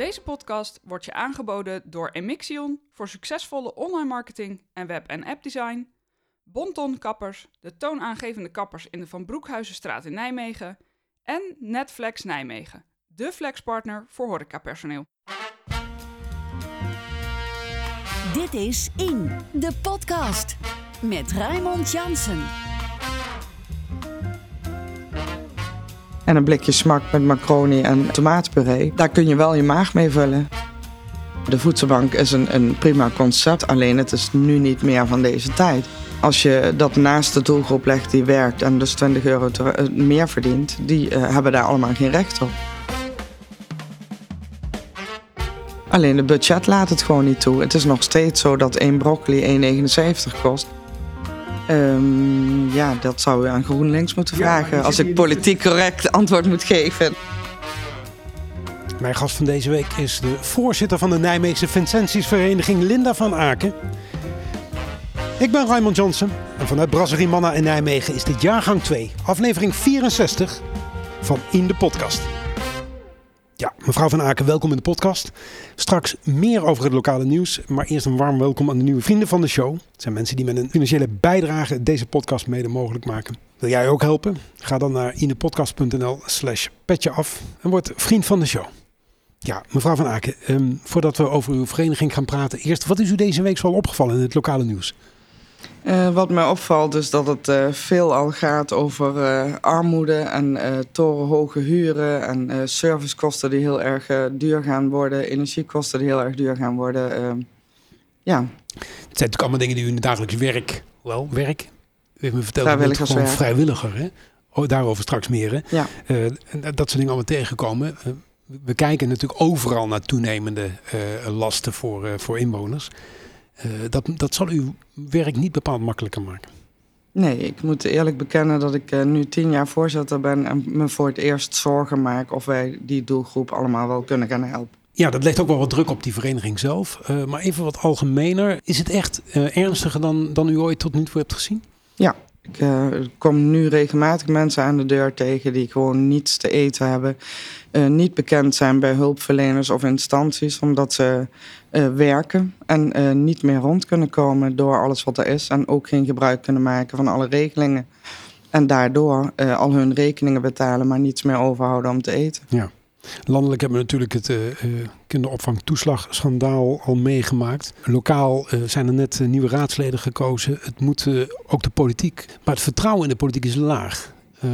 Deze podcast wordt je aangeboden door Emixion voor succesvolle online marketing en web- en appdesign, Bonton Kappers, de toonaangevende kappers in de Van Broekhuizenstraat in Nijmegen en Netflex Nijmegen, de flexpartner voor horecapersoneel. Dit is In, de podcast. Met Raymond Jansen. En een blikje smak met macaroni en tomatenpuree. Daar kun je wel je maag mee vullen. De voedselbank is een, een prima concept, alleen het is nu niet meer van deze tijd. Als je dat naast de doelgroep legt die werkt en dus 20 euro eh, meer verdient, die eh, hebben daar allemaal geen recht op. Alleen de budget laat het gewoon niet toe. Het is nog steeds zo dat één broccoli 1,79 kost. Ehm, ja, dat zou je aan GroenLinks moeten vragen als ik politiek correct antwoord moet geven. Mijn gast van deze week is de voorzitter van de Nijmeegse Vincentiusvereniging Linda van Aken. Ik ben Raymond Johnson en vanuit Brasserie Manna in Nijmegen is dit jaargang 2, aflevering 64 van In de Podcast. Ja, mevrouw van Aken, welkom in de podcast. Straks meer over het lokale nieuws, maar eerst een warm welkom aan de nieuwe vrienden van de show. Het zijn mensen die met een financiële bijdrage deze podcast mede mogelijk maken. Wil jij ook helpen? Ga dan naar indepodcast.nl slash petje af en word vriend van de show. Ja, mevrouw Van Aken, ehm, voordat we over uw vereniging gaan praten, eerst, wat is u deze week zoal opgevallen in het lokale nieuws? Eh, wat mij opvalt is dat het eh, veel al gaat over eh, armoede en torenhoge huren en servicekosten die heel erg duur gaan worden, energiekosten die heel erg duur gaan worden. eh, ja, Het zijn natuurlijk allemaal dingen die u in het dagelijks werk, wel werk, u heeft me verteld, bent gewoon Vrijwilligerswerk. vrijwilliger, hè? Oh, daarover straks meer, hè? ja. Dat soort dingen allemaal tegenkomen. We kijken natuurlijk overal naar toenemende lasten voor, voor inwoners. Eh, dat, dat zal uw werk niet bepaald makkelijker maken. Nee, ik moet eerlijk bekennen dat ik eh, nu tien jaar voorzitter ben en me voor het eerst zorgen maak of wij die doelgroep allemaal wel kunnen gaan helpen. Ja, dat legt ook wel wat druk op die vereniging zelf. Eh, maar even wat algemener. Is het echt ernstiger dan, dan u ooit tot nu toe hebt gezien? Ja, ik eh, kom nu regelmatig mensen aan de deur tegen die gewoon niets te eten hebben. eh, niet bekend zijn bij hulpverleners of instanties, omdat ze eh, werken en niet meer rond kunnen komen door alles wat er is. En ook geen gebruik kunnen maken van alle regelingen. En daardoor al hun rekeningen betalen, maar niets meer overhouden om te eten. Landelijk hebben we natuurlijk het eh, eh, kinderopvangtoeslagschandaal al meegemaakt. Lokaal eh, zijn er net nieuwe raadsleden gekozen. Het moet ook de politiek. Maar het vertrouwen in de politiek is laag.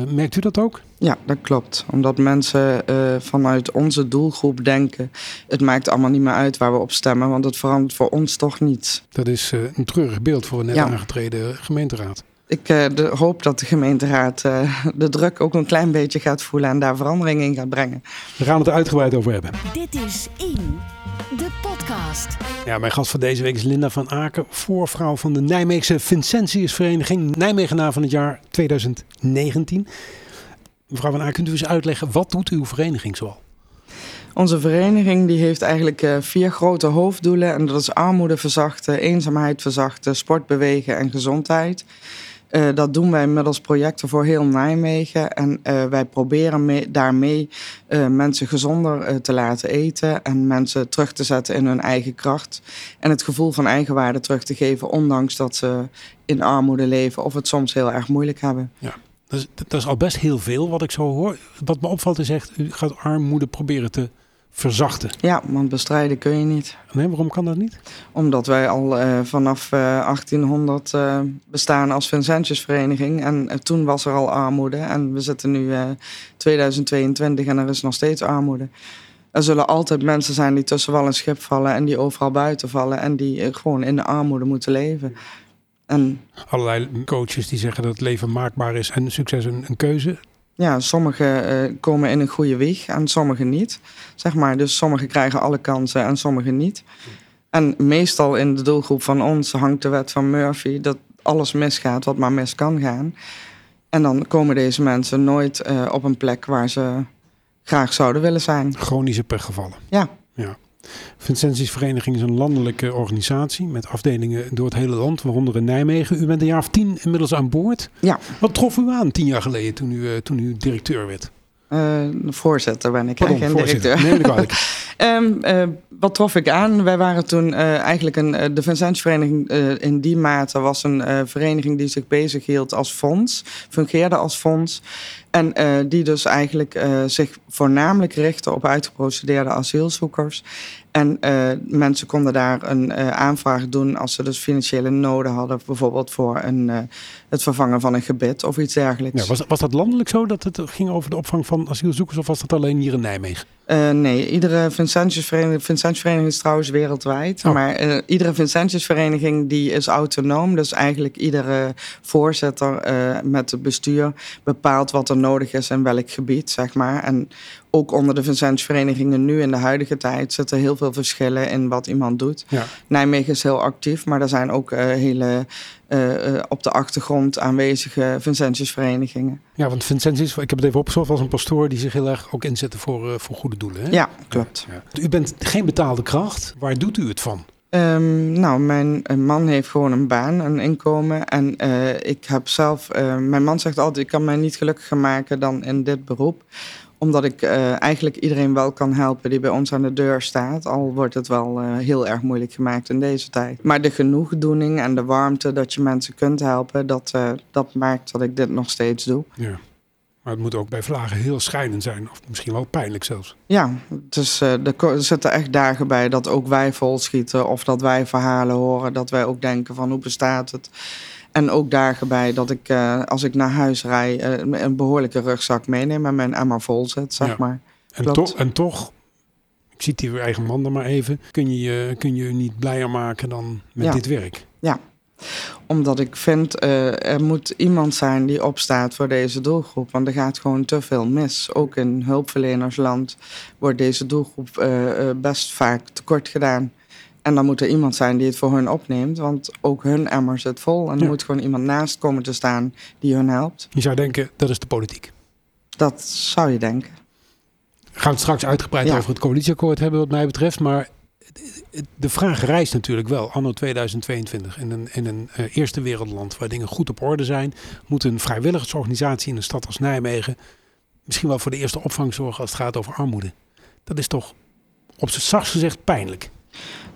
Merkt u dat ook? Ja, dat klopt. Omdat mensen vanuit onze doelgroep denken... het maakt allemaal niet meer uit waar we op stemmen... want het verandert voor ons toch niets. Dat is een treurig beeld voor een net Ja. aangetreden gemeenteraad. Ik eh, de, hoop dat de gemeenteraad eh, de druk ook een klein beetje gaat voelen... en daar verandering in gaat brengen. We gaan het er uitgebreid over hebben. Dit is In, de podcast. Ja, mijn gast van deze week is Linda van Aken, voorvrouw van de Nijmeegse Vincentiusvereniging, Nijmegenaar van het jaar 2019. Mevrouw van Aken, kunt u eens uitleggen, wat doet uw vereniging zoal? Onze vereniging die heeft eigenlijk eh, vier grote hoofddoelen... en dat is armoede verzachten, eenzaamheid verzachten... sport bewegen en gezondheid... Eh, dat doen wij middels projecten voor heel Nijmegen. En eh, wij proberen mee, daarmee eh, mensen gezonder te laten eten. En mensen terug te zetten in hun eigen kracht. En het gevoel van eigenwaarde terug te geven. Ondanks dat ze in armoede leven of het soms heel erg moeilijk hebben. Dat is, dat is al best heel veel wat ik zo hoor. Wat me opvalt is echt, u gaat armoede proberen te verzachten. Ja, want bestrijden kun je niet. Nee, waarom kan dat niet? Omdat wij al eh, vanaf eh, 1800 eh, bestaan als Vincentiusvereniging. En eh, toen was er al armoede. En we zitten nu eh 2022 en er is nog steeds armoede. Er zullen altijd mensen zijn die tussen wal en schip vallen... en die overal buiten vallen... en die eh, gewoon in de armoede moeten leven. En Allerlei coaches die zeggen dat het leven maakbaar is en succes een, een keuze. Ja, sommigen eh, komen in een goede wieg en sommigen niet. Zeg maar. Dus sommigen krijgen alle kansen en sommigen niet. En meestal in de doelgroep van ons hangt de wet van Murphy... dat alles misgaat wat maar mis kan gaan. En dan komen deze mensen nooit eh, op een plek waar ze graag zouden willen zijn. Chronische pechgevallen. Ja. ja. Vincentiusvereniging is een landelijke organisatie met afdelingen door het hele land, waaronder in Nijmegen. U bent een jaar of tien inmiddels aan boord. Ja, Wat trof u aan tien jaar geleden toen u, eh, toen u directeur werd? Eh, voorzitter ben ik, Pardon, geen directeur. Niet kwalijk. Ehm, eh, wat trof ik aan? Wij waren toen eh, eigenlijk een, de Vincentievereniging eh, in die mate was een vereniging die zich bezighield als fonds, fungeerde als fonds. En die dus eigenlijk zich voornamelijk richtte op uitgeprocedeerde asielzoekers. En mensen konden daar een aanvraag doen als ze dus financiële noden hadden, bijvoorbeeld voor een, het vervangen van een gebit of iets dergelijks. Ja, was, was dat landelijk zo dat het ging over de opvang van asielzoekers of was dat alleen hier in Nijmegen? Eh, nee, iedere Vincentiusvereniging, Vincentiusvereniging is trouwens wereldwijd. Oh. Maar eh, iedere Vincentiusvereniging die is autonoom. Dus eigenlijk iedere voorzitter eh, met het bestuur bepaalt wat er nodig is in welk gebied, zeg maar. En ook onder de Vincentiusverenigingen nu in de huidige tijd zitten heel veel verschillen in wat iemand doet. Ja. Nijmegen is heel actief, maar er zijn ook hele eh, eh, op de achtergrond aanwezige Vincentiusverenigingen. Ja, want Vincentius, ik heb het even opgezocht, was een pastoor die zich heel erg ook inzette voor, eh, voor goede doelen. Hè? Ja, klopt. Ja. U bent geen betaalde kracht. Waar doet u het van? Ehm, nou, mijn man heeft gewoon een baan, een inkomen. En ik heb zelf, mijn man zegt altijd, ik kan mij niet gelukkiger maken dan in dit beroep. Omdat ik eh, eigenlijk iedereen wel kan helpen die bij ons aan de deur staat. Al wordt het wel eh, heel erg moeilijk gemaakt in deze tijd. Maar de genoegdoening en de warmte dat je mensen kunt helpen, dat, eh, dat maakt dat ik dit nog steeds doe. Ja. Maar het moet ook bij vlagen heel schijnend zijn. Of misschien wel pijnlijk zelfs. Ja, dus er zitten echt dagen bij dat ook wij volschieten. Of dat wij verhalen horen. Dat wij ook denken van hoe bestaat het. En ook dagen bij dat ik eh, als ik naar huis rij eh, een behoorlijke rugzak meeneem en mijn emmer vol zet, zeg Ja. maar. En, toch, en toch, ik zie uw eigen man maar even. Kun je je, kun je niet blijer maken dan met Ja. dit werk? Omdat ik vind, eh, er moet iemand zijn die opstaat voor deze doelgroep. Want er gaat gewoon te veel mis. Ook in hulpverlenersland wordt deze doelgroep best vaak tekort gedaan. En dan moet er iemand zijn die het voor hun opneemt. Want ook hun emmer zit vol. En er Ja. moet gewoon iemand naast komen te staan die hun helpt. Je zou denken, dat is de politiek. Dat zou je denken. Gaan we het straks uitgebreid Ja. over het coalitieakkoord hebben wat mij betreft. Maar de vraag rijst natuurlijk wel, anno 2022. In een, in een eh, eerste wereldland waar dingen goed op orde zijn... moet een vrijwilligersorganisatie in een stad als Nijmegen... misschien wel voor de eerste opvang zorgen als het gaat over armoede. Dat is toch op z'n zachtst gezegd pijnlijk.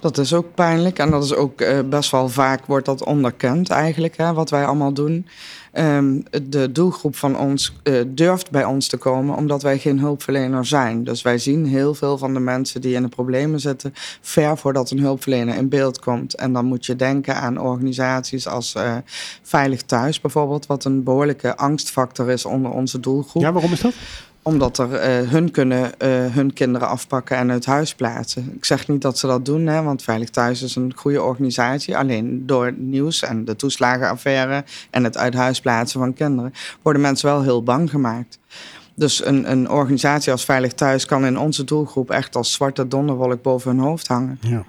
Dat is ook pijnlijk en dat is ook eh, best wel vaak wordt dat onderkend eigenlijk, hè, wat wij allemaal doen. Ehm, de doelgroep van ons eh, durft bij ons te komen omdat wij geen hulpverlener zijn. Dus wij zien heel veel van de mensen die in de problemen zitten ver voordat een hulpverlener in beeld komt. En dan moet je denken aan organisaties als eh, Veilig Thuis bijvoorbeeld, wat een behoorlijke angstfactor is onder onze doelgroep Ja, waarom is dat? Omdat er eh, hun kunnen eh, hun kinderen afpakken en uit huis plaatsen. Ik zeg niet dat ze dat doen, hè, want Veilig Thuis is een goede organisatie. Alleen door het nieuws en de toeslagenaffaire en het uit huis plaatsen van kinderen worden mensen wel heel bang gemaakt. Dus een, een organisatie als Veilig Thuis kan in onze doelgroep echt als zwarte donderwolk boven hun hoofd hangen. Ja.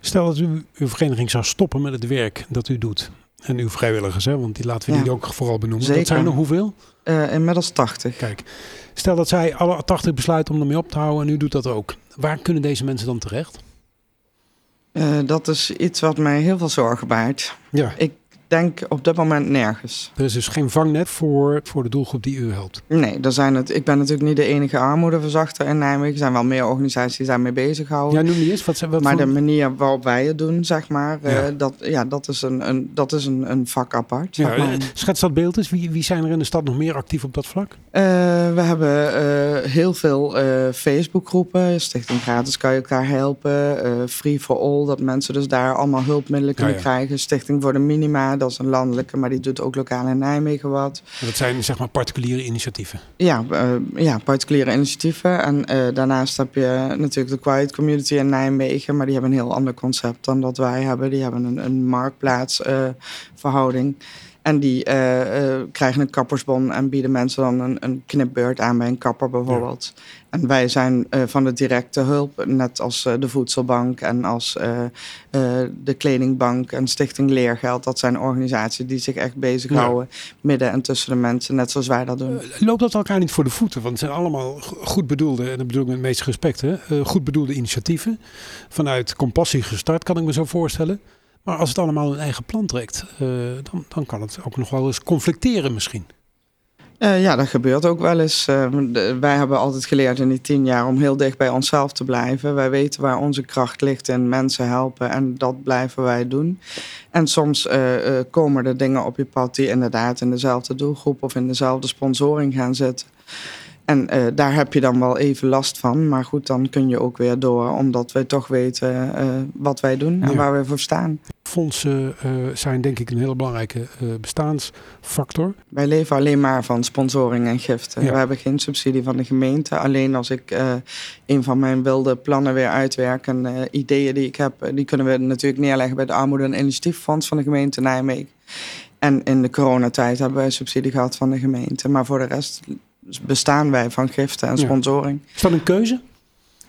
Stel dat u, uw vereniging zou stoppen met het werk dat u doet. En uw vrijwilligers, hè, want die laten we Ja. die ook vooral benoemen. Zeker. Dat zijn er hoeveel? Eh, inmiddels 80. Kijk, stel dat zij alle 80 besluiten om ermee op te houden en u doet dat ook. Waar kunnen deze mensen dan terecht? Eh, dat is iets wat mij heel veel zorgen baart. Ja, Ik denk op dit moment nergens. er is dus geen vangnet voor, voor de doelgroep die u helpt. Nee, er zijn het, ik ben natuurlijk niet de enige armoedeverzachter in Nijmegen. Er zijn wel meer organisaties die daarmee bezighouden. Ja, noem die eens. Wat, maar voor- de manier waarop wij het doen, zeg maar, eh, dat, ja, dat is, een, een, dat is een, een vak apart. ja, zeg maar. eh, schets dat beeld eens. Wie, wie zijn er in de stad nog meer actief op dat vlak? Eh, we hebben eh, heel veel eh Facebookgroepen. Stichting Gratis kan je elkaar helpen. eh, Free for All, dat mensen dus daar allemaal hulpmiddelen kunnen ja. krijgen. Stichting voor de Minima, dat is een landelijke, maar die doet ook lokaal in Nijmegen wat. Dat zijn zeg maar particuliere initiatieven. Ja, eh, ja, particuliere initiatieven. En eh, daarnaast heb je natuurlijk de Quiet Community in Nijmegen. Maar die hebben een heel ander concept dan dat wij hebben. Die hebben een, een marktplaatsverhouding. En die eh, eh, krijgen een kappersbon en bieden mensen dan een, een knipbeurt aan bij een kapper bijvoorbeeld. En wij zijn eh, van de directe hulp, net als de Voedselbank en als de Kledingbank en Stichting Leergeld. Dat zijn organisaties die zich echt bezighouden midden en tussen de mensen, net zoals wij dat doen. Loopt dat elkaar niet voor de voeten? Want het zijn allemaal go- goed bedoelde, en dat bedoel ik met het meeste respect, hè, goed bedoelde initiatieven. Vanuit compassie gestart, kan ik me zo voorstellen. Maar als het allemaal een eigen plan trekt, eh, dan, dan kan het ook nog wel eens conflicteren misschien. Uh, ja, dat gebeurt ook wel eens. De, wij hebben altijd geleerd in die tien jaar om heel dicht bij onszelf te blijven. Wij weten waar onze kracht ligt in mensen helpen en dat blijven wij doen. En soms komen er dingen op je pad die inderdaad in dezelfde doelgroep of in dezelfde sponsoring gaan zitten. En uh, daar heb je dan wel even last van. Maar goed, dan kun je ook weer door, omdat wij toch weten uh, wat wij doen en ja. waar we voor staan. Fondsen uh, zijn denk ik een hele belangrijke bestaansfactor. Wij leven alleen maar van sponsoring en giften. Ja. We hebben geen subsidie van de gemeente. Alleen als ik een van mijn wilde plannen weer uitwerk en ideeën die ik heb, die kunnen we natuurlijk neerleggen bij het Armoede- en Initiatieffonds van de gemeente Nijmegen. En in de coronatijd hebben wij subsidie gehad van de gemeente. Maar voor de rest bestaan wij van giften en sponsoring. Ja. Is dat een keuze?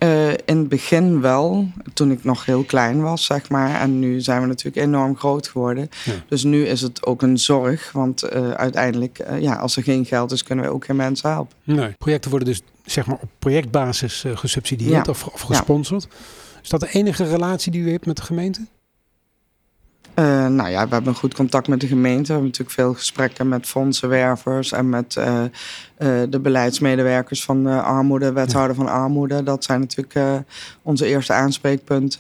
Uh, in het begin wel, toen ik nog heel klein was, zeg maar. En nu zijn we natuurlijk enorm groot geworden. Ja. Dus nu is het ook een zorg, want uh, uiteindelijk, uh, ja, als er geen geld is, kunnen we ook geen mensen helpen. Nee, projecten worden dus zeg maar op projectbasis gesubsidieerd ja. of, of, gesponsord. Is dat de enige relatie die u hebt met de gemeente? Uh, nou ja, we hebben goed contact met de gemeente. We hebben natuurlijk veel gesprekken met fondsenwervers en met uh, uh, de beleidsmedewerkers van armoede, wethouder van armoede. Dat zijn natuurlijk onze eerste aanspreekpunten.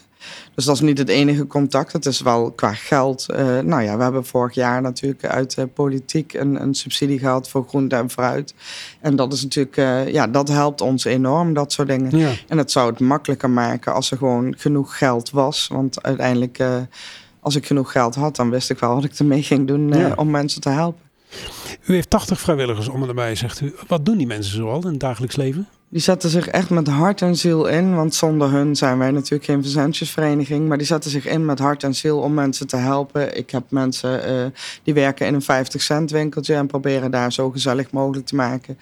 Dus dat is niet het enige contact. Het is wel qua geld. nou ja, we hebben vorig jaar natuurlijk uit de politiek een, een subsidie gehad voor groente en fruit. En dat is natuurlijk, ja, dat helpt ons enorm, dat soort dingen. Ja. En het zou het makkelijker maken als er gewoon genoeg geld was. Want uiteindelijk als ik genoeg geld had, dan wist ik wel wat ik ermee ging doen ja. uh, om mensen te helpen. U heeft 80 vrijwilligers om en erbij, zegt u. Wat doen die mensen zoal in het dagelijks leven? Die zetten zich echt met hart en ziel in. Want zonder hun zijn wij natuurlijk geen verzendjesvereniging. Maar die zetten zich in met hart en ziel om mensen te helpen. Ik heb mensen uh, die werken in een 50 cent winkeltje en proberen daar zo gezellig mogelijk te maken.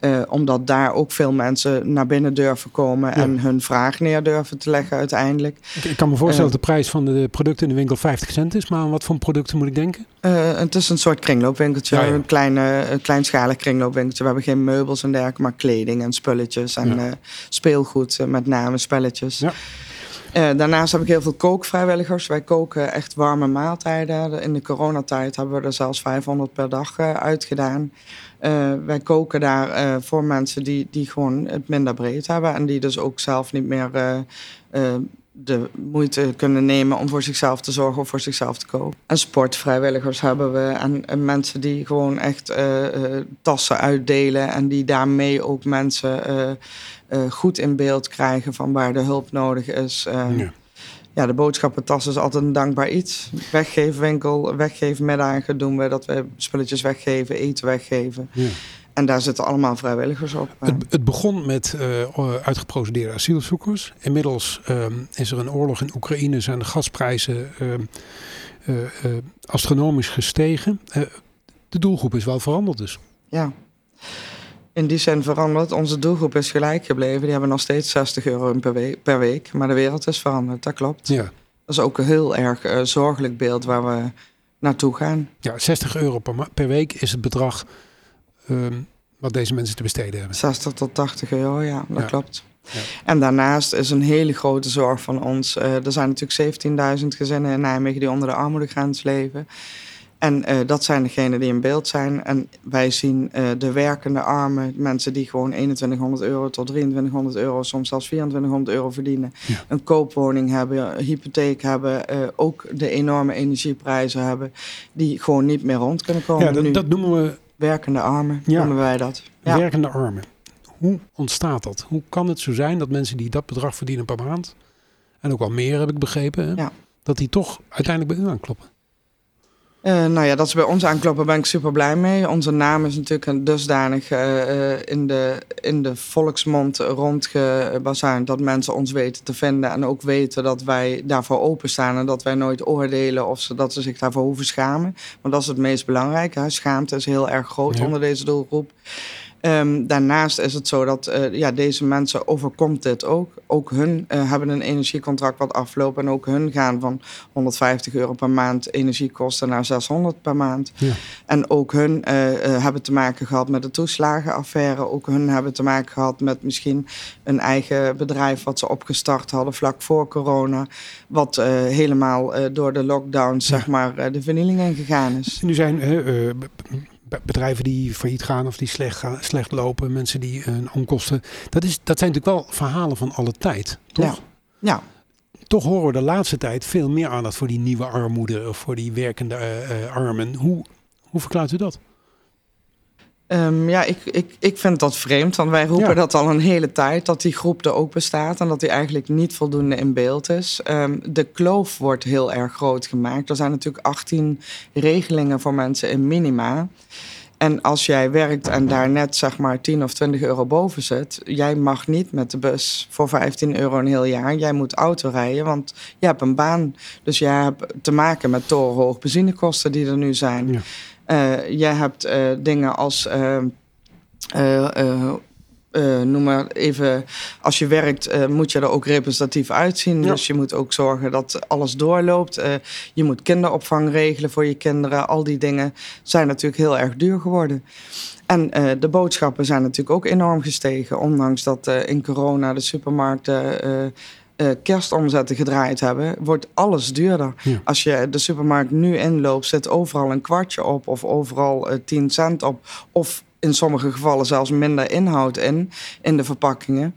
Uh, omdat daar ook veel mensen naar binnen durven komen en ja. hun vraag neer durven te leggen uiteindelijk. Ik, ik kan me voorstellen uh, dat de prijs van de producten in de winkel 50 cent is. Maar aan wat voor producten moet ik denken? Uh, het is een soort kringloopwinkeltje. Ja, ja. Een, kleine, een kleinschalig kringloopwinkeltje. We hebben geen meubels en dergelijke, maar kleding en spulletjes. En speelgoed, met name spelletjes. Uh, daarnaast heb ik heel veel kookvrijwilligers. Wij koken echt warme maaltijden. In de coronatijd hebben we er zelfs 500 per dag uh, uitgedaan. Uh, wij koken daar voor mensen die, die gewoon het minder breed hebben. En die dus ook zelf niet meer de moeite kunnen nemen om voor zichzelf te zorgen of voor zichzelf te koken. En sportvrijwilligers hebben we. En, en mensen die gewoon echt tassen uitdelen. En die daarmee ook mensen uh, goed in beeld krijgen van waar de hulp nodig is. Ja. ja. de boodschappentas is altijd een dankbaar iets. Weggeefwinkel, weggeefmiddagen doen we dat we spulletjes weggeven, eten weggeven. Ja. En daar zitten allemaal vrijwilligers op. Het, het begon met uh, uitgeprocedeerde asielzoekers. Inmiddels um, is er een oorlog in Oekraïne, zijn de gasprijzen um, astronomisch gestegen. de doelgroep is wel veranderd dus. Ja in die zin veranderd. Onze doelgroep is gelijk gebleven. Die hebben nog steeds 60 euro per week, per week. Maar de wereld is veranderd, dat klopt. Ja. Dat is ook een heel erg zorgelijk beeld waar we naartoe gaan. Ja, 60 euro per, per week is het bedrag um, wat deze mensen te besteden hebben. 60 tot 80 euro, ja, dat ja. klopt. Ja. En daarnaast is een hele grote zorg van ons. Uh, er zijn natuurlijk 17.000 gezinnen in Nijmegen die onder de armoedegrens leven. En uh, dat zijn degenen die in beeld zijn. En wij zien uh, de werkende armen, mensen die gewoon 2100 euro tot 2300 euro, soms zelfs 2400 euro verdienen. Ja. Een koopwoning hebben, een hypotheek hebben, uh, ook de enorme energieprijzen hebben, die gewoon niet meer rond kunnen komen. Ja, dat, nu, dat noemen we. Werkende armen, ja. noemen wij dat. Ja. Werkende armen. Hoe ontstaat dat? Hoe kan het zo zijn dat mensen die dat bedrag verdienen per maand, en ook wel meer heb ik begrepen, hè, ja. dat die toch uiteindelijk bij u aankloppen? Uh, nou ja, dat ze bij ons aankloppen, ben ik super blij mee. Onze naam is natuurlijk een dusdanig uh, in, de, in de volksmond rondgebazuind dat mensen ons weten te vinden. En ook weten dat wij daarvoor openstaan en dat wij nooit oordelen of ze, dat ze zich daarvoor hoeven schamen. Want dat is het meest belangrijke. Hè. Schaamte is heel erg groot ja. onder deze doelgroep. Um, daarnaast is het zo dat uh, ja, deze mensen overkomt dit ook. Ook hun uh, hebben een energiecontract wat afloopt. En ook hun gaan van 150 euro per maand energiekosten naar 600 per maand. Ja. En ook hun uh, hebben te maken gehad met de toeslagenaffaire. Ook hun hebben te maken gehad met misschien een eigen bedrijf wat ze opgestart hadden vlak voor corona. Wat helemaal door de lockdown, ja. zeg maar, de vernieling ingegaan is. Nu zijn bedrijven die failliet gaan of die slecht, gaan, slecht lopen, mensen die hun onkosten. Dat, is, dat zijn natuurlijk wel verhalen van alle tijd, toch? Ja. Ja, Toch horen we de laatste tijd veel meer aandacht voor die nieuwe armoede of voor die werkende eh, eh, armen. Hoe, hoe verklaart u dat? Ehm, ja ik, ik, ik vind dat vreemd, want wij roepen Ja. dat al een hele tijd, dat die groep er ook bestaat en dat die eigenlijk niet voldoende in beeld is. Ehm, de kloof wordt heel erg groot gemaakt. Er zijn natuurlijk 18 regelingen voor mensen in minima. En als jij werkt en daar net zeg maar 10 of 20 euro boven zit, jij mag niet met de bus voor 15 euro een heel jaar. Jij moet auto rijden, want je hebt een baan. Dus jij hebt te maken met torenhoog benzinekosten die er nu zijn. Ja. Eh, je hebt eh, dingen als. eh, eh, noem maar even, als je werkt moet je er ook representatief uitzien. Ja. Dus je moet ook zorgen dat alles doorloopt. Je moet kinderopvang regelen voor je kinderen. Al die dingen zijn natuurlijk heel erg duur geworden. En de boodschappen zijn natuurlijk ook enorm gestegen. Ondanks dat in corona de supermarkten eh, eh, kerstomzetten gedraaid hebben, wordt alles duurder. Ja. Als je de supermarkt nu inloopt, zit overal een kwartje op of overal eh 10 cent op. Of in sommige gevallen zelfs minder inhoud in, in de verpakkingen.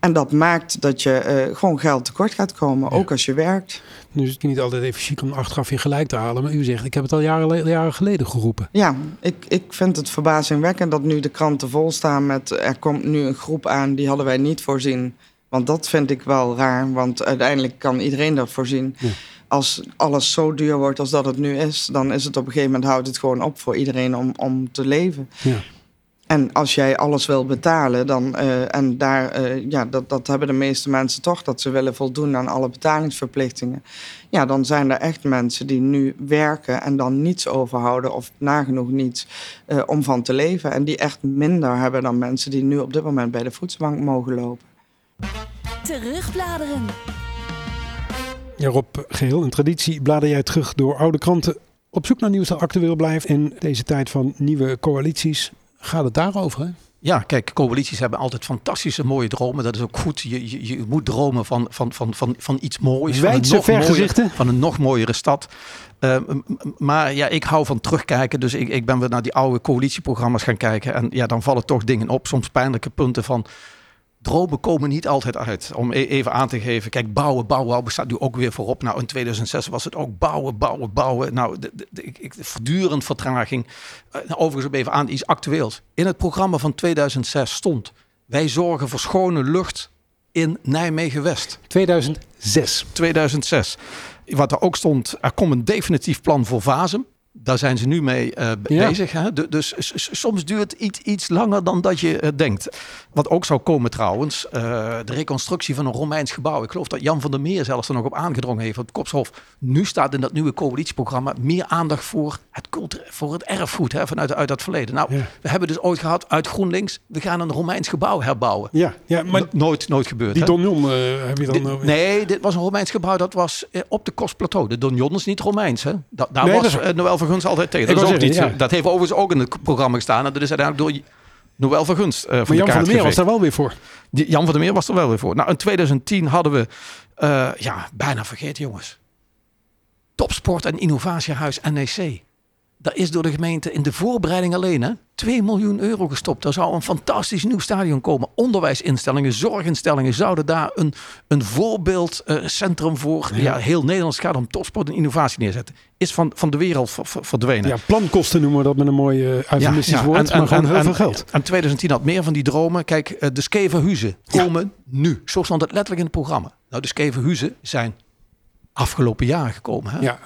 En dat maakt dat je eh, gewoon geld tekort gaat komen, Ja. ook als je werkt. Nu is het niet altijd even chic om achteraf weer gelijk te halen. Maar u zegt, ik heb het al jaren, jaren geleden geroepen. Ja, ik, ik vind het verbazingwekkend dat nu de kranten vol staan met... er komt nu een groep aan, die hadden wij niet voorzien. Want dat vind ik wel raar, want uiteindelijk kan iedereen dat voorzien. Ja. Als alles zo duur wordt als dat het nu is... dan is het op een gegeven moment houdt het gewoon op voor iedereen om, om te leven. Ja. En als jij alles wil betalen, dan, eh, en daar, eh, ja, dat, dat hebben de meeste mensen toch, dat ze willen voldoen aan alle betalingsverplichtingen. Ja, dan zijn er echt mensen die nu werken en dan niets overhouden of nagenoeg niets eh, om van te leven. En die echt minder hebben dan mensen die nu op dit moment bij de voedselbank mogen lopen. Terugbladeren. Ja, Rob, geheel een traditie blader jij terug door oude kranten. Op zoek naar nieuws dat actueel blijft in deze tijd van nieuwe coalities. Gaat het daarover, hè? Ja, kijk, coalities hebben altijd fantastische mooie dromen. Dat is ook goed. Je, je, je moet dromen van, van, van, van, van iets moois. Van een, Wijdse nog mooier, vergezichten. van een nog mooiere stad. Uh, m- m- maar ja, ik hou van terugkijken. Dus ik, ik ben weer naar die oude coalitieprogramma's gaan kijken. En ja, dan vallen toch dingen op. Soms pijnlijke punten van... Dromen komen niet altijd uit. Om e- even aan te geven. Kijk, bouwen, bouwen, bouwen staat nu ook weer voorop. Nou, in 2006 was het ook bouwen, bouwen, bouwen. Nou, de, de, voortdurend vertraging. Eh, nou, overigens om even aan iets actueels. In het programma van 2006 stond... Wij zorgen voor schone lucht in Nijmegen-West. 2006. 2006. Wat er ook stond, er komt een definitief plan voor Vazem. Daar zijn ze nu mee eh, Ja. bezig. Hè? Du- Dus soms duurt iets, iets langer dan dat je eh, denkt. Wat ook zou komen trouwens, eh, de reconstructie van een Romeins gebouw. Ik geloof dat Jan van der Meer zelfs er nog op aangedrongen heeft op het Kopshof. Nu staat in dat nieuwe coalitieprogramma meer aandacht voor het, voor het erfgoed hè, vanuit uit dat verleden. Nou, Ja. we hebben dus ooit gehad uit GroenLinks, we gaan een Romeins gebouw herbouwen. Ja, ja maar No- nooit, nooit gebeurd. die? Donjon heb je dan... Eh, nee, dit was een Romeins gebouw. Dat was op de Kostplateau. De Donjon is niet Romeins. Hè? Da- daar Nee, was Noël van Gunst altijd tegen. Dat, is ook zeggen, niet, ja. dat heeft overigens ook in het programma gestaan. En dat is uiteindelijk door Noël van Gunst eh, van maar de Jan van der Meer was daar wel weer voor. Die- Jan van der Meer was er wel weer voor. Nou, in 2010 hadden we, eh, ja, bijna vergeten jongens. Topsport en Innovatiehuis NEC. Daar is door de gemeente in de voorbereiding alleen hè, 2 miljoen euro gestopt. Er zou een fantastisch nieuw stadion komen. Onderwijsinstellingen, zorginstellingen zouden daar een, een voorbeeldcentrum voor ja. heel Nederland het gaat om topsport en innovatie neerzetten. Is van, van de wereld ver- ver- verdwenen. Ja, plankosten noemen we dat met een mooi eh eufemistisch woord. maar gewoon heel veel geld. En 2010 had meer van die dromen. Kijk, eh, de Skeverhuizen komen nu. Zo stond het letterlijk in het programma. Nou, de Skeverhuizen zijn afgelopen jaar gekomen. Hè? Ja,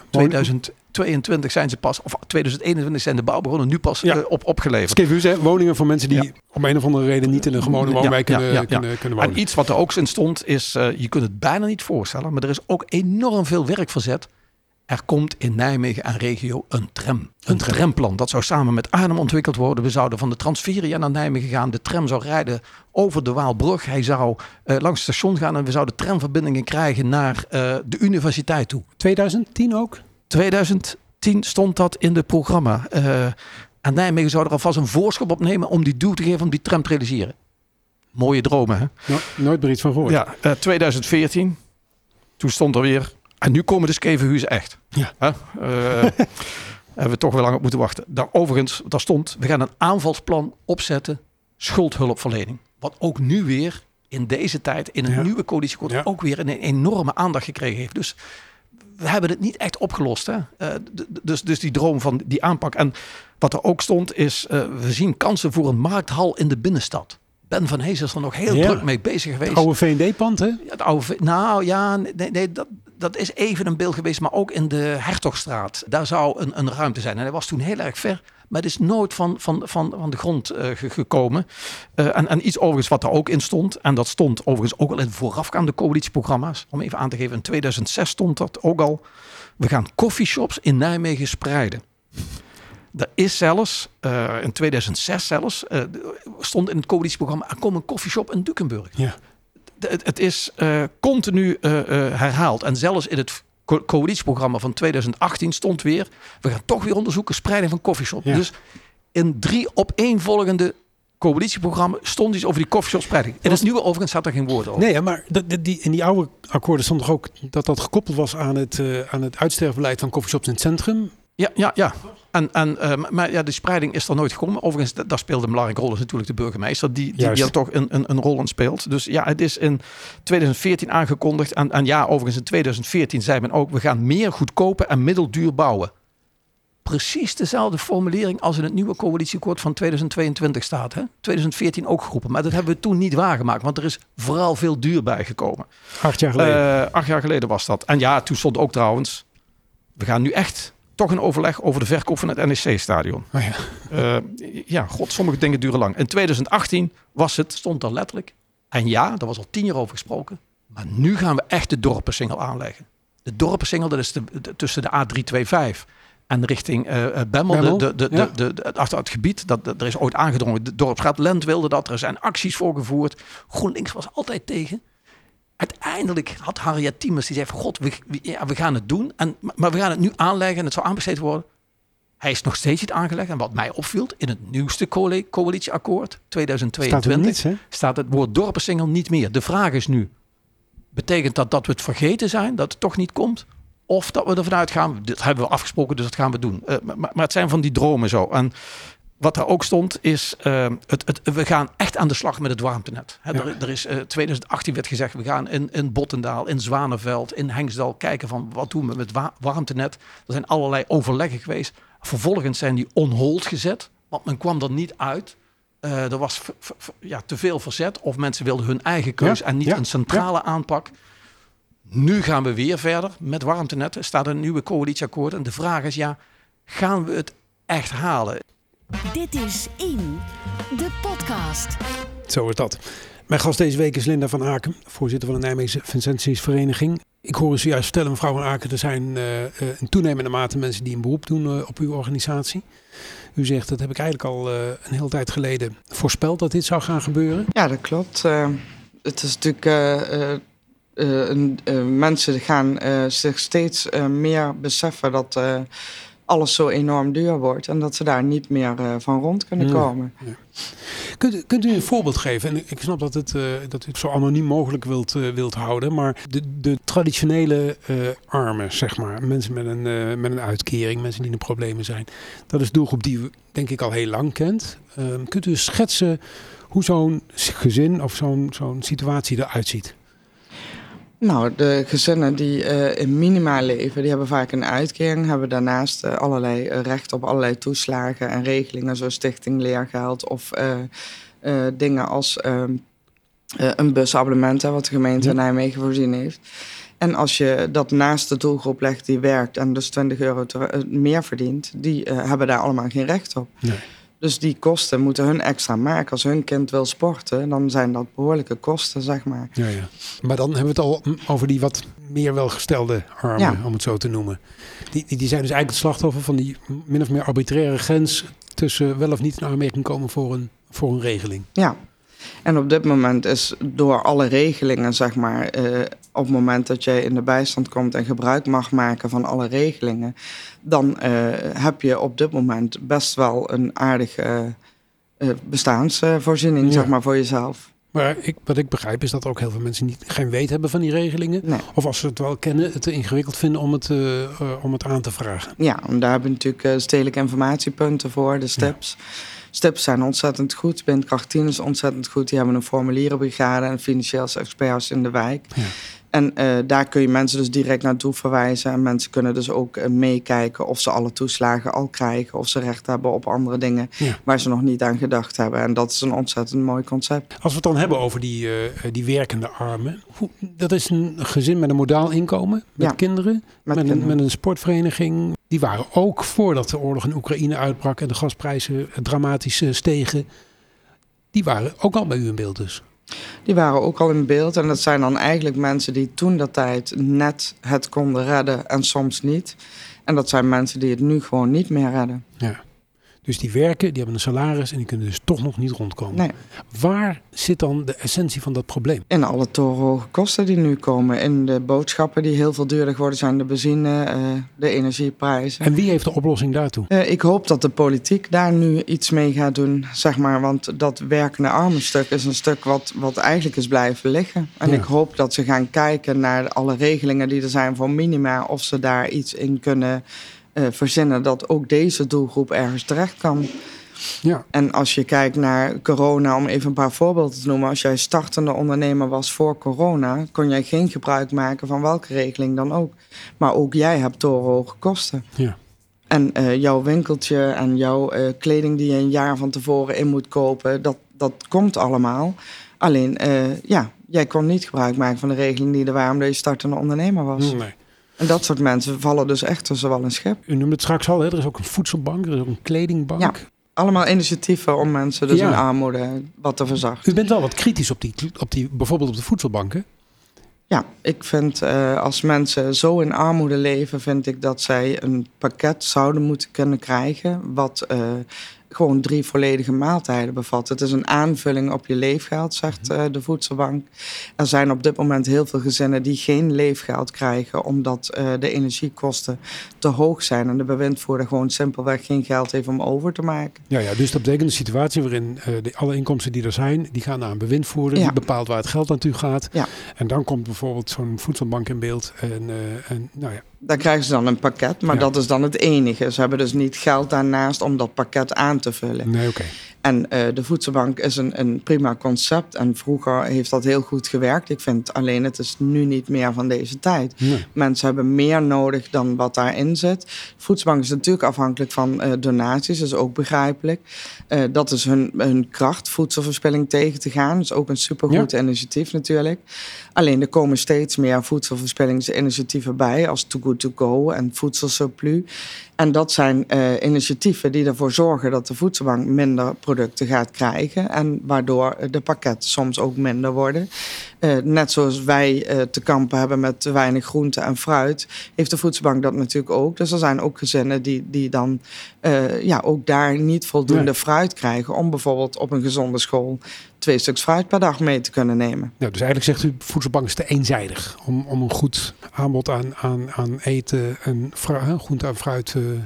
2022 zijn ze pas, of 2021 zijn de bouwbronnen nu pas Ja. eh, op, opgeleverd. Hè, woningen voor mensen die Ja. om een of andere reden niet in een gewone woonwijk ja, kunnen, kunnen, kunnen wonen. En iets wat er ook in stond is, eh, je kunt het bijna niet voorstellen, maar er is ook enorm veel werk verzet. Er komt in Nijmegen en regio een tram. Een tramplan. Dat zou samen met Arnhem ontwikkeld worden. We zouden van de Transferia naar Nijmegen gaan. De tram zou rijden over de Waalbrug. Hij zou eh, langs het station gaan en we zouden tramverbindingen krijgen naar de universiteit toe. 2010 ook? 2010 stond dat in het programma. Eh, en Nijmegen zou er alvast een voorschop op nemen om die duw te geven om die tram te realiseren. Mooie dromen, hè? No- nooit meer iets van gehoord. Ja, eh, 2014. Toen stond er weer. En nu komen de Skevenhuizen echt. Ja. Hè? Eh, Hebben we toch wel lang op moeten wachten. Daar, overigens, daar stond, we gaan een aanvalsplan opzetten, schuldhulpverlening. Wat ook nu weer in deze tijd, in een Ja. nieuwe coalitieakkoord, Ja. ook weer een enorme aandacht gekregen heeft. Dus we hebben het niet echt opgelost. Hè? Eh, dus, dus die droom van die aanpak. En wat er ook stond is, eh, we zien kansen voor een markthal in de binnenstad. Ben van Hees is er nog heel Ja. druk mee bezig geweest. Oude V&D-pand, hè? Het oude, nou ja, nee, nee dat, dat is even een beeld geweest, maar ook in de Hertogstraat. Daar zou een, een ruimte zijn. En hij was toen heel erg ver, maar het is nooit van, van, van, van de grond eh, ge- gekomen. Eh, en, en iets overigens wat er ook in stond, en dat stond overigens ook al in voorafgaande coalitieprogramma's. Om even aan te geven, in 2006 stond dat ook al. We gaan coffeeshops in Nijmegen spreiden. Er is zelfs, eh, in 2006 zelfs, stond in het coalitieprogramma, er komt een coffeeshop in Dukenburg Ja. het, het is continu herhaald. En zelfs in het co- coalitieprogramma van 2018 stond weer... we gaan toch weer onderzoeken spreiding van koffieshop. Ja. Dus in drie opeenvolgende coalitieprogramma stond iets over die koffieshop spreiding. In het nieuwe overigens staat er geen woord over. Nee, maar die, in die oude akkoorden stond toch ook dat dat gekoppeld was aan het, eh, aan het uitsterfbeleid van coffeeshops in het centrum? Ja, ja, ja. En, en, eh, maar ja, de spreiding is er nooit gekomen. Overigens, da- daar speelde een belangrijke rol is natuurlijk de burgemeester, die, die, er toch een, een, een rol in speelt. Dus ja, het is in 2014 aangekondigd. En, en ja, overigens in 2014 zei men ook, we gaan meer goedkope en middelduur bouwen. Precies dezelfde formulering als in het nieuwe coalitieakkoord van 2022 staat. Hè? 2014 ook geroepen. Maar dat hebben we toen niet waargemaakt, want er is vooral veel duur bijgekomen. Acht jaar geleden. Eh, acht jaar geleden was dat. En ja, toen stond ook trouwens, we gaan nu echt toch een overleg over de verkoop van het NEC-stadion. Oh ja. Eh, ja, god, sommige dingen duren lang. In 2018 was het, stond er letterlijk. En ja, daar was al tien jaar over gesproken. Maar nu gaan we echt de dorpensingel aanleggen. De dorpensingel, dat is de, de- tussen de A325 en richting eh, Bemmel. Bemmel, De, de, de, ja. de, de- achter het gebied, dat, dat, er is ooit aangedrongen. De dorpsraad Lent wilde dat. Er zijn acties voor gevoerd. GroenLinks was altijd tegen. Uiteindelijk had Harriet Tiemers, die zei van god, we, we- ja, we gaan het doen. En, maar- we gaan het nu aanleggen en het zal aanbesteed worden. Hij is nog steeds niet aangelegd. En wat mij opviel, in het nieuwste coali- coalitieakkoord, Staat er 2022, niets, hè? staat het woord dorpensingel niet meer. De vraag is nu, betekent dat dat we het vergeten zijn, dat het toch niet komt? Of dat we ervan uitgaan, dit hebben we afgesproken, dus dat gaan we doen. Eh, maar, maar het zijn van die dromen zo. En wat er ook stond is, eh, het, het, we gaan echt aan de slag met het warmtenet. Ja. er, er is, eh 2018 werd gezegd, we gaan in, in Bottendaal, in Zwanenveld, in Hengsdal kijken van wat doen we met wa- warmtenet. Er zijn allerlei overleggen geweest. Vervolgens zijn die on hold gezet, want men kwam er niet uit. Eh, er was ja, te veel verzet of mensen wilden hun eigen keus Ja, en niet ja, een centrale aanpak. Nu gaan we weer verder met warmtenet. Er staat een nieuwe coalitieakkoord. En de vraag is, ja, gaan we het echt halen? Dit is In, de podcast. Zo is dat. Mijn gast deze week is Linda van Aken, voorzitter van de Nijmeegse Vincentiusvereniging. Ik hoor u zojuist vertellen, mevrouw van Aken, er zijn eh, eh, in toenemende mate mensen die een beroep doen eh, op uw organisatie. U zegt, dat heb ik eigenlijk al eh, een hele tijd geleden voorspeld dat dit zou gaan gebeuren. Ja, dat klopt. Eh, het is natuurlijk. eh, eh, eh, een- eh, mensen gaan eh, zich steeds eh, meer beseffen dat eh, alles zo enorm duur wordt en dat ze daar niet meer eh, van rond kunnen Ja. komen. Kunt, u- kunt u een voorbeeld geven? En ik snap dat, het, eh, dat u het zo anoniem mogelijk wilt, eh, wilt houden. Maar de, de traditionele armen, zeg maar. Mensen met een, met een uitkering, mensen die in de problemen zijn. Dat is een doelgroep die u denk ik al heel lang kent. Ehm, kunt u schetsen hoe zo'n gezin of zo'n zo'n situatie eruit ziet? Nou, de gezinnen die eh, in minima leven, die hebben vaak een uitkering, hebben daarnaast eh, allerlei eh, recht op allerlei toeslagen en regelingen, zoals stichting leergeld of dingen als ehm, eh, een busabonnement, hè, wat de gemeente Ja. Nijmegen voorzien heeft. En als je dat naast de doelgroep legt die werkt en dus 20 euro meer verdient, die hebben daar allemaal geen recht op. Nee. Dus die kosten moeten hun extra maken. Als hun kind wil sporten, dan zijn dat behoorlijke kosten, zeg maar. Ja, ja. Maar dan hebben we het al over die wat meer welgestelde armen, Ja. om het zo te noemen. Die, die, die zijn dus eigenlijk het slachtoffer van die min of meer arbitraire grens tussen wel of niet in aanmerking komen voor een, voor een regeling. Ja. En op dit moment is door alle regelingen, zeg maar, eh, op het moment dat jij in de bijstand komt en gebruik mag maken van alle regelingen, dan eh, heb je op dit moment best wel een aardige eh, bestaansvoorziening, Ja. zeg maar, voor jezelf. Maar ik, wat ik begrijp is dat ook heel veel mensen niet, geen weet hebben van die regelingen. Nee. Of als ze het wel kennen, het te ingewikkeld vinden om het, om het aan te vragen. Ja, en daar hebben we natuurlijk stedelijke informatiepunten voor, de STIPs. STIPs zijn ontzettend goed. Windkracht 10 is ontzettend goed. Die hebben een formulierenbrigade en financieel experts in de wijk. Ja. En eh, daar kun je mensen dus direct naartoe verwijzen. En mensen kunnen dus ook eh, meekijken of ze alle toeslagen al krijgen. Of ze recht hebben op andere dingen Ja. waar ze nog niet aan gedacht hebben. En dat is een ontzettend mooi concept. Als we het dan hebben over die, eh, die werkende armen. Hoe, dat is een gezin met een modaal inkomen, met Ja, kinderen, met, een, kinderen. met een sportvereniging. Die waren ook voordat de oorlog in Oekraïne uitbrak en de gasprijzen dramatisch stegen. Die waren ook al bij u in beeld dus. Die waren ook al in beeld. En dat zijn dan eigenlijk mensen die toen dat tijd net het konden redden en soms niet. En dat zijn mensen die het nu gewoon niet meer redden. Ja. Dus die werken, die hebben een salaris en die kunnen dus toch nog niet rondkomen. Nee. Waar zit dan de essentie van dat probleem? In alle torenhoge kosten die nu komen. In de boodschappen die heel veel duurder worden zijn. De benzine, eh, de energieprijzen. En wie heeft de oplossing daartoe? Eh, ik hoop dat de politiek daar nu iets mee gaat doen, zeg maar. Want dat werkende armenstuk is een stuk wat, wat eigenlijk is blijven liggen. En Ja. ik hoop dat ze gaan kijken naar alle regelingen die er zijn voor minima. Of ze daar iets in kunnen eh, verzinnen dat ook deze doelgroep ergens terecht kan. Ja. En als je kijkt naar corona, om even een paar voorbeelden te noemen. Als jij startende ondernemer was voor corona, kon jij geen gebruik maken van welke regeling dan ook. Maar ook jij hebt torenhoge kosten. Ja. En eh, jouw winkeltje en jouw eh, kleding die je een jaar van tevoren in moet kopen, dat, dat komt allemaal. Alleen, ja, jij kon niet gebruik maken van de regeling die er waren omdat je startende ondernemer was. Nee. En dat soort mensen vallen dus echt tussen wal en schip. U noemde het straks al, hè? er is ook een voedselbank, er is ook een kledingbank. Ja. Allemaal initiatieven om mensen dus Ja. in armoede wat te verzachten. U bent wel wat kritisch op die, op die bijvoorbeeld op de voedselbanken. Ja, ik vind eh, als mensen zo in armoede leven, vind ik dat zij een pakket zouden moeten kunnen krijgen. Wat eh, gewoon drie volledige maaltijden bevat. Het is een aanvulling op je leefgeld, zegt eh, de voedselbank. Er zijn op dit moment heel veel gezinnen die geen leefgeld krijgen, omdat eh, de energiekosten te hoog zijn. En de bewindvoerder gewoon simpelweg geen geld heeft om over te maken. Ja, ja, dus dat betekent een situatie waarin eh, de, alle inkomsten die er zijn, die gaan naar een bewindvoerder. Ja. Die bepaalt waar het geld naartoe gaat. Ja. En dan komt bijvoorbeeld zo'n voedselbank in beeld. En, en nou ja, Daar krijgen ze dan een pakket, maar Ja. dat is dan het enige. Ze hebben dus niet geld daarnaast om dat pakket aan te vullen. nee, oké. En eh, de voedselbank is een, een prima concept. En vroeger heeft dat heel goed gewerkt. Ik vind alleen het is nu niet meer van deze tijd. Nee. Mensen hebben meer nodig dan wat daarin zit. Voedselbank is natuurlijk afhankelijk van eh, donaties, dat is ook begrijpelijk. Eh, dat is hun, hun kracht, voedselverspilling tegen te gaan. Dat is ook een supergoed initiatief natuurlijk. Alleen er komen steeds meer voedselverspillingsinitiatieven bij, als Too To Go en Voedselsurplus. En dat zijn eh, initiatieven die ervoor zorgen dat de voedselbank minder producten gaat krijgen. En waardoor de pakketten soms ook minder worden. Eh, net zoals wij eh, te kampen hebben met te weinig groente en fruit, heeft de voedselbank dat natuurlijk ook. Dus er zijn ook gezinnen die, die dan eh, ja, ook daar niet voldoende fruit krijgen. om bijvoorbeeld op een gezonde school twee stuks fruit per dag mee te kunnen nemen. Nou, dus eigenlijk zegt u, voedselbank is te eenzijdig. Om, om een goed aanbod aan, aan, aan eten en groente en fruit eh, eh,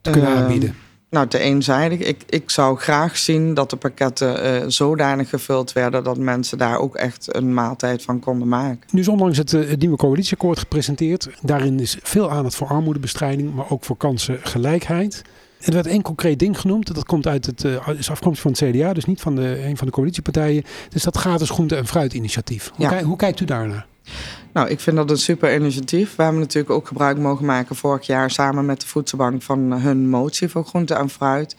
te kunnen Ehm, aanbieden. Nou, te eenzijdig. Ik, ik zou graag zien dat de pakketten eh, zodanig gevuld werden dat mensen daar ook echt een maaltijd van konden maken. Nu is onlangs het, het nieuwe coalitieakkoord gepresenteerd. Daarin is veel aandacht voor armoedebestrijding, maar ook voor kansengelijkheid. Er werd één concreet ding genoemd. Dat komt uit het, eh, is afkomstig van het CDA, dus niet van de, een van de coalitiepartijen. Dus dat gratis groente- en fruitinitiatief. Hoe, Ja. kijk- hoe kijkt u daarnaar? Nou, ik vind dat een super initiatief. We hebben natuurlijk ook gebruik mogen maken vorig jaar samen met de Voedselbank van hun motie voor groente en fruit.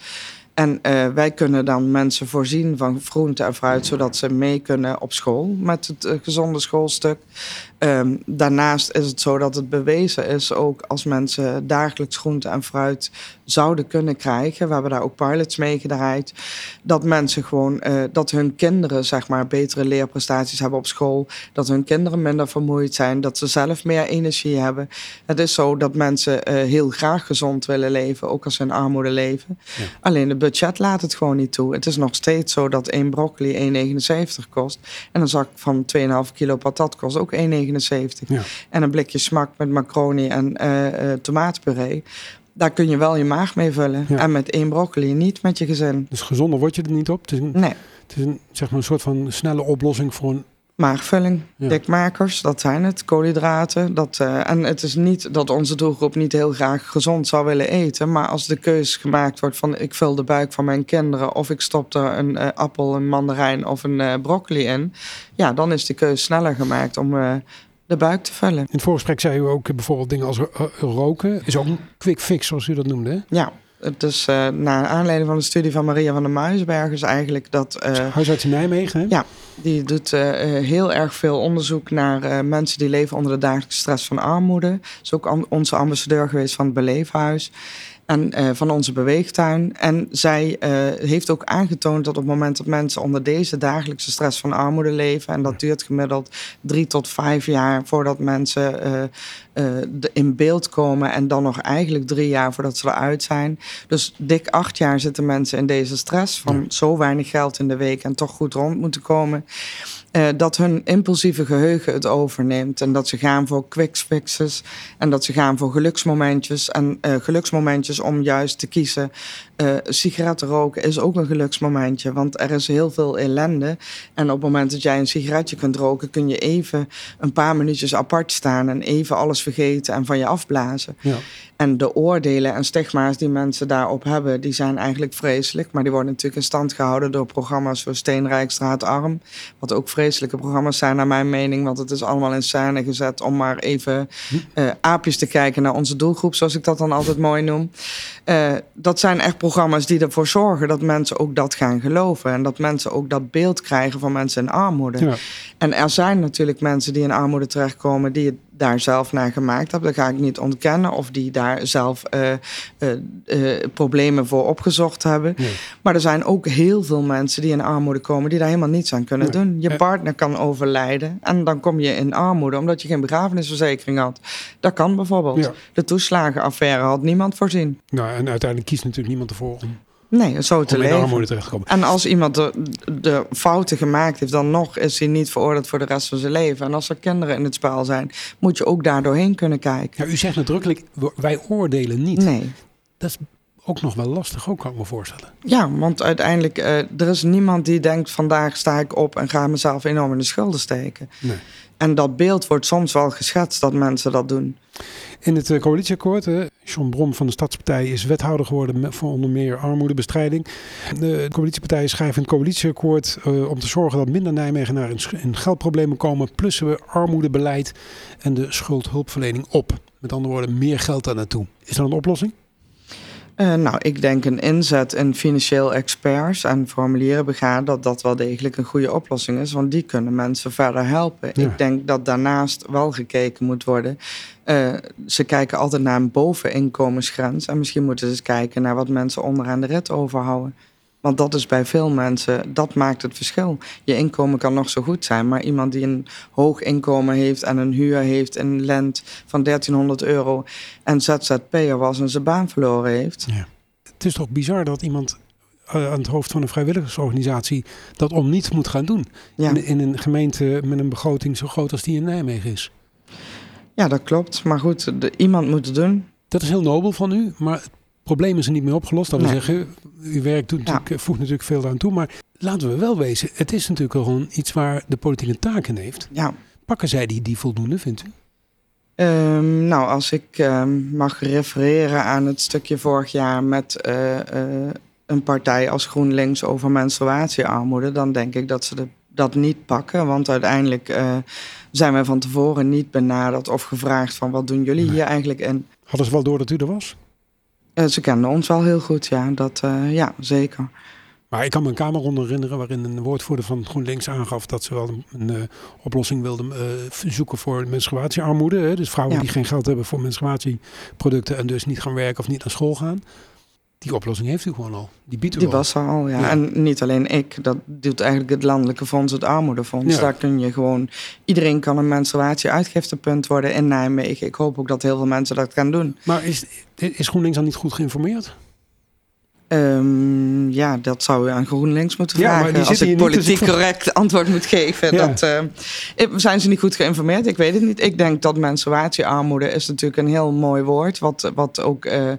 En eh, wij kunnen dan mensen voorzien van groente en fruit, zodat ze mee kunnen op school met het eh, gezonde schoolstuk. Ehm, daarnaast is het zo dat het bewezen is, ook als mensen dagelijks groente en fruit zouden kunnen krijgen. We hebben daar ook pilots mee gedraaid. Dat mensen gewoon, eh, dat hun kinderen zeg maar betere leerprestaties hebben op school. Dat hun kinderen minder vermoeid zijn. Dat ze zelf meer energie hebben. Het is zo dat mensen eh, heel graag gezond willen leven, ook als ze in armoede leven. Ja. Alleen de budget laat het gewoon niet toe. Het is nog steeds zo dat één broccoli 1,79 kost. En een zak van 2,5 kilo patat kost ook 1,79. Ja. En een blikje smak met macaroni en tomatenpuree. Daar kun je wel je maag mee vullen. Ja. En met één broccoli niet met je gezin. Dus gezonder word je er niet op. Het is een, Nee. Het is een, zeg maar een soort van snelle oplossing voor een Maagvulling, Ja. dikmakers, dat zijn het. Koolhydraten. Dat, eh, en het is niet dat onze doelgroep niet heel graag gezond zou willen eten. Maar als de keuze gemaakt wordt van ik vul de buik van mijn kinderen... of ik stop er een appel, een mandarijn of een broccoli in... ja, dan is de keuze sneller gemaakt om de buik te vullen. In het voorgesprek zei u ook bijvoorbeeld dingen als eh, roken. Is ook een quick fix, zoals u dat noemde. Hè? Ja, het is eh naar aanleiding van de studie van Maria van der Muisberg... is eigenlijk dat... eh, Huisarts in Nijmegen. Hè? Ja. Die doet heel erg veel onderzoek naar mensen die leven onder de dagelijkse stress van armoede. Is ook onze ambassadeur geweest van het Beleefhuis en eh, van onze beweegtuin. En zij eh, heeft ook aangetoond dat op het moment dat mensen onder deze dagelijkse stress van armoede leven, en dat duurt gemiddeld drie tot vijf jaar voordat mensen eh, in beeld komen, en dan nog eigenlijk drie jaar voordat ze eruit zijn. Dus dik acht jaar zitten mensen in deze stress van Ja. zo weinig geld in de week en toch goed rond moeten komen. Eh, dat hun impulsieve geheugen het overneemt. En dat ze gaan voor quick fixes. En dat ze gaan voor geluksmomentjes. En eh, geluksmomentjes om juist te kiezen. Eh sigaretten roken is ook een geluksmomentje. Want er is heel veel ellende. En op het moment dat jij een sigaretje kunt roken, kun je even een paar minuutjes apart staan. En even alles vergeten en van je afblazen. Ja. En de oordelen en stigma's die mensen daarop hebben, die zijn eigenlijk vreselijk. Maar die worden natuurlijk in stand gehouden door programma's zoals Steenrijk, Straatarm. Wat ook vreselijke programma's zijn naar mijn mening. Want het is allemaal in scène gezet om maar even eh, aapjes te kijken naar onze doelgroep. Zoals ik dat dan altijd mooi noem. Eh, dat zijn echt programma's die ervoor zorgen dat mensen ook dat gaan geloven. En dat mensen ook dat beeld krijgen van mensen in armoede. Ja. En er zijn natuurlijk mensen die in armoede terechtkomen die het daar zelf naar gemaakt hebben. Dat ga ik niet ontkennen. Of die daar zelf eh, eh, eh, problemen voor opgezocht hebben. Nee. Maar er zijn ook heel veel mensen die in armoede komen die daar helemaal niets aan kunnen Nee. doen. Je partner kan overlijden en dan kom je in armoede omdat je geen begrafenisverzekering had. Dat kan bijvoorbeeld. Ja. De toeslagenaffaire had niemand voorzien. Nou, en uiteindelijk kiest natuurlijk niemand ervoor om, Nee, zo te om in de leven. armoede terecht te komen. En als iemand de, de fouten gemaakt heeft, dan nog is hij niet veroordeeld voor de rest van zijn leven. En als er kinderen in het spel zijn, moet je ook daar doorheen kunnen kijken. Ja, u zegt nadrukkelijk, wij oordelen niet. Nee. Dat is ook nog wel lastig, ook kan ik me voorstellen. Ja, want uiteindelijk, eh, er is niemand die denkt: vandaag sta ik op en ga mezelf enorm in de schulden steken. Nee. En dat beeld wordt soms wel geschetst dat mensen dat doen. In het eh, coalitieakkoord, eh, John Brom van de Stadspartij is wethouder geworden voor onder meer armoedebestrijding. De coalitiepartijen schrijven het coalitieakkoord eh, om te zorgen dat minder Nijmegenaren in geldproblemen komen, plussen we armoedebeleid en de schuldhulpverlening op. Met andere woorden, meer geld daar naartoe. Is dat een oplossing? Eh, nou, ik denk een inzet in financieel experts en formulieren begaan dat dat wel degelijk een goede oplossing is, want die kunnen mensen verder helpen. Ja. Ik denk dat daarnaast wel gekeken moet worden. Eh, ze kijken altijd naar een boveninkomensgrens en misschien moeten ze eens kijken naar wat mensen onderaan de rit overhouden. Want dat is bij veel mensen, dat maakt het verschil. Je inkomen kan nog zo goed zijn, maar iemand die een hoog inkomen heeft en een huur heeft in Lent van 1300 euro en ZZP'er was en zijn baan verloren heeft. Het is toch bizar dat iemand eh, aan het hoofd van een vrijwilligersorganisatie dat om niets moet gaan doen. Ja. In, in een gemeente met een begroting zo groot als die in Nijmegen is. Ja, dat klopt. Maar goed, de, iemand moet het doen. Dat is heel nobel van u, maar het probleem is er niet meer opgelost. Dat we Nee. zeggen, uw werk doet natuurlijk, voegt natuurlijk veel aan toe. Maar laten we wel wezen, het is natuurlijk gewoon iets waar de politiek een taak in heeft. Ja. Pakken zij die, die voldoende, vindt u? Ehm, nou, als ik ehm, mag refereren aan het stukje vorig jaar met eh, eh, een partij als GroenLinks over menstruatiearmoede, dan denk ik dat ze de, dat niet pakken. Want uiteindelijk eh, zijn wij van tevoren niet benaderd of gevraagd van wat doen jullie Nee. hier eigenlijk in. Hadden ze wel door dat u er was? Eh, ze kenden ons wel heel goed, ja. Dat, eh, ja, zeker. Maar ik kan me een kamerronde herinneren waarin een woordvoerder van GroenLinks aangaf dat ze wel een, een, eh, oplossing wilden zoeken voor menstruatiearmoede. Hè? Dus vrouwen Ja. die geen geld hebben voor menstruatieproducten en dus niet gaan werken of niet naar school gaan. Die oplossing heeft u gewoon al. Die biedt u Die al. was er al, ja. Ja. En niet alleen ik. Dat doet eigenlijk het Landelijke Fonds, het Armoedefonds. Ja. Daar kun je gewoon... Iedereen kan een menstruatie-uitgiftepunt worden in Nijmegen. Ik hoop ook dat heel veel mensen dat gaan doen. Maar is, is GroenLinks dan niet goed geïnformeerd? Ehm, ja, dat zou u aan GroenLinks moeten Ja, vragen. Als ik politiek correct antwoord moet geven. Ja. Dat, eh, eh, zijn ze niet goed geïnformeerd? Ik weet het niet. Ik denk dat menstruatiearmoede is natuurlijk een heel mooi woord. Wat, wat ook eh,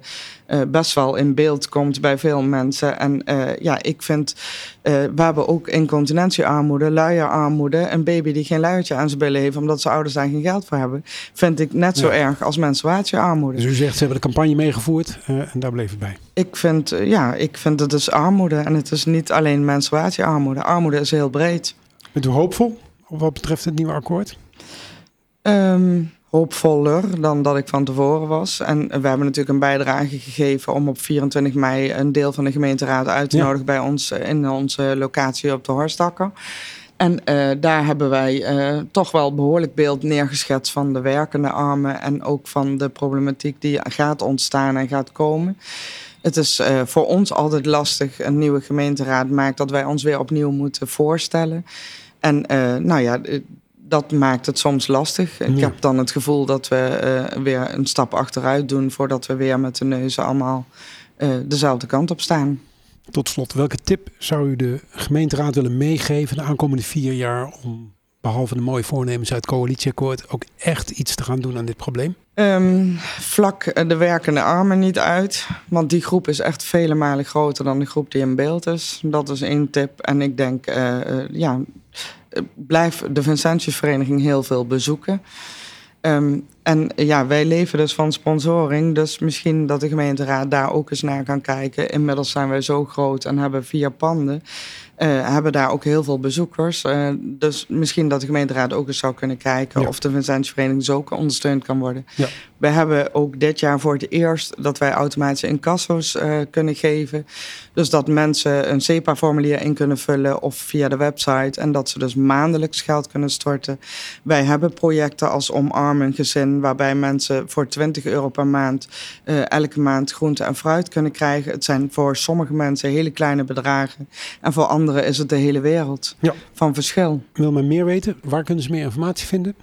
eh, best wel in beeld komt bij veel mensen. En eh, ja, ik vind, eh, we hebben ook incontinentiearmoede, luierarmoede. Een baby die geen luiertje aan zijn billen heeft omdat zijn ouders daar geen geld voor hebben, vind ik net zo Ja. erg als menstruatiearmoede. Dus u zegt, ze hebben de campagne meegevoerd en daar bleef het bij. Ik vind, ja, ik vind het is armoede en het is niet alleen menstruatiearmoede. Armoede is heel breed. Bent u hoopvol wat betreft het nieuwe akkoord? Ehm, hoopvoller dan dat ik van tevoren was. En we hebben natuurlijk een bijdrage gegeven om op 24 mei een deel van de gemeenteraad uit te Ja. nodigen bij ons eh, in onze locatie op de Horstakker. En eh, daar hebben wij eh, toch wel behoorlijk beeld neergeschetst van de werkende armen en ook van de problematiek die gaat ontstaan en gaat komen. Het is voor ons altijd lastig, een nieuwe gemeenteraad maakt dat wij ons weer opnieuw moeten voorstellen. En nou ja, dat maakt het soms lastig. Ik Ja. heb dan het gevoel dat we eh, weer een stap achteruit doen voordat we weer met de neuzen allemaal eh, dezelfde kant op staan. Tot slot, welke tip zou u de gemeenteraad willen meegeven de aankomende vier jaar om behalve de mooie voornemens uit het coalitieakkoord ook echt iets te gaan doen aan dit probleem? Ehm, vlak de werkende armen niet uit. Want die groep is echt vele malen groter dan de groep die in beeld is. Dat is één tip. En ik denk, eh, ja, blijf de Vincentiusvereniging heel veel bezoeken. Ehm, en ja, wij leven dus van sponsoring. Dus misschien dat de gemeenteraad daar ook eens naar kan kijken. Inmiddels zijn wij zo groot en hebben vier panden. eh, hebben daar ook heel veel bezoekers. Eh, dus misschien dat de gemeenteraad ook eens zou kunnen kijken Ja. of de Vincentiusvereniging zo ondersteund kan worden. Ja. We hebben ook dit jaar voor het eerst dat wij automatische incasso's eh, kunnen geven. Dus dat mensen een SEPA-formulier in kunnen vullen of via de website. En dat ze dus maandelijks geld kunnen storten. Wij hebben projecten als Omarm een gezin, waarbij mensen voor 20 euro per maand eh, elke maand groente en fruit kunnen krijgen. Het zijn voor sommige mensen hele kleine bedragen. En voor anderen is het de hele wereld Ja. van verschil. Wil men meer weten? Waar kunnen ze meer informatie vinden?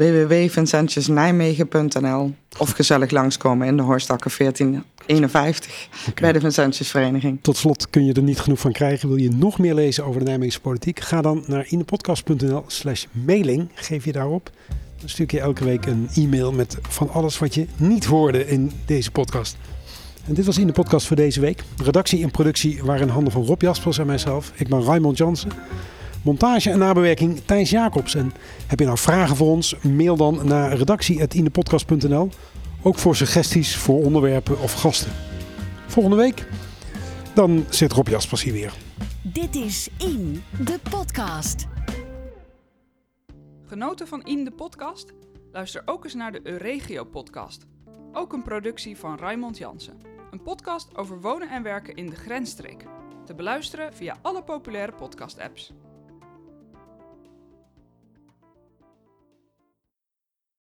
www.vincentiusnijmegen.nl of gezellig langskomen in de Horstakker 1451 bij de Vincentiusvereniging. Tot slot kun je er niet genoeg van krijgen. Wil je nog meer lezen over de Nijmeegse politiek? Ga dan naar inepodcast.nl slash mailing. Geef je daarop. Dan stuur ik je elke week een e-mail met van alles wat je niet hoorde in deze podcast. En dit was in de podcast voor deze week. Redactie en productie waren in handen van Rob Jaspers en mijzelf. Ik ben Raymond Jansen. Montage en nabewerking Thijs Jacobs. En heb je nou vragen voor ons? Mail dan naar redactie.inepodcast.nl. Ook voor suggesties voor onderwerpen of gasten. Volgende week, dan zit Rob Jaspers hier weer. Dit is In, de podcast. Genoten van In de podcast? Luister ook eens naar de Euregio podcast. Ook een productie van Raymond Jansen. Een podcast over wonen en werken in de grensstreek. Te beluisteren via alle populaire podcast apps.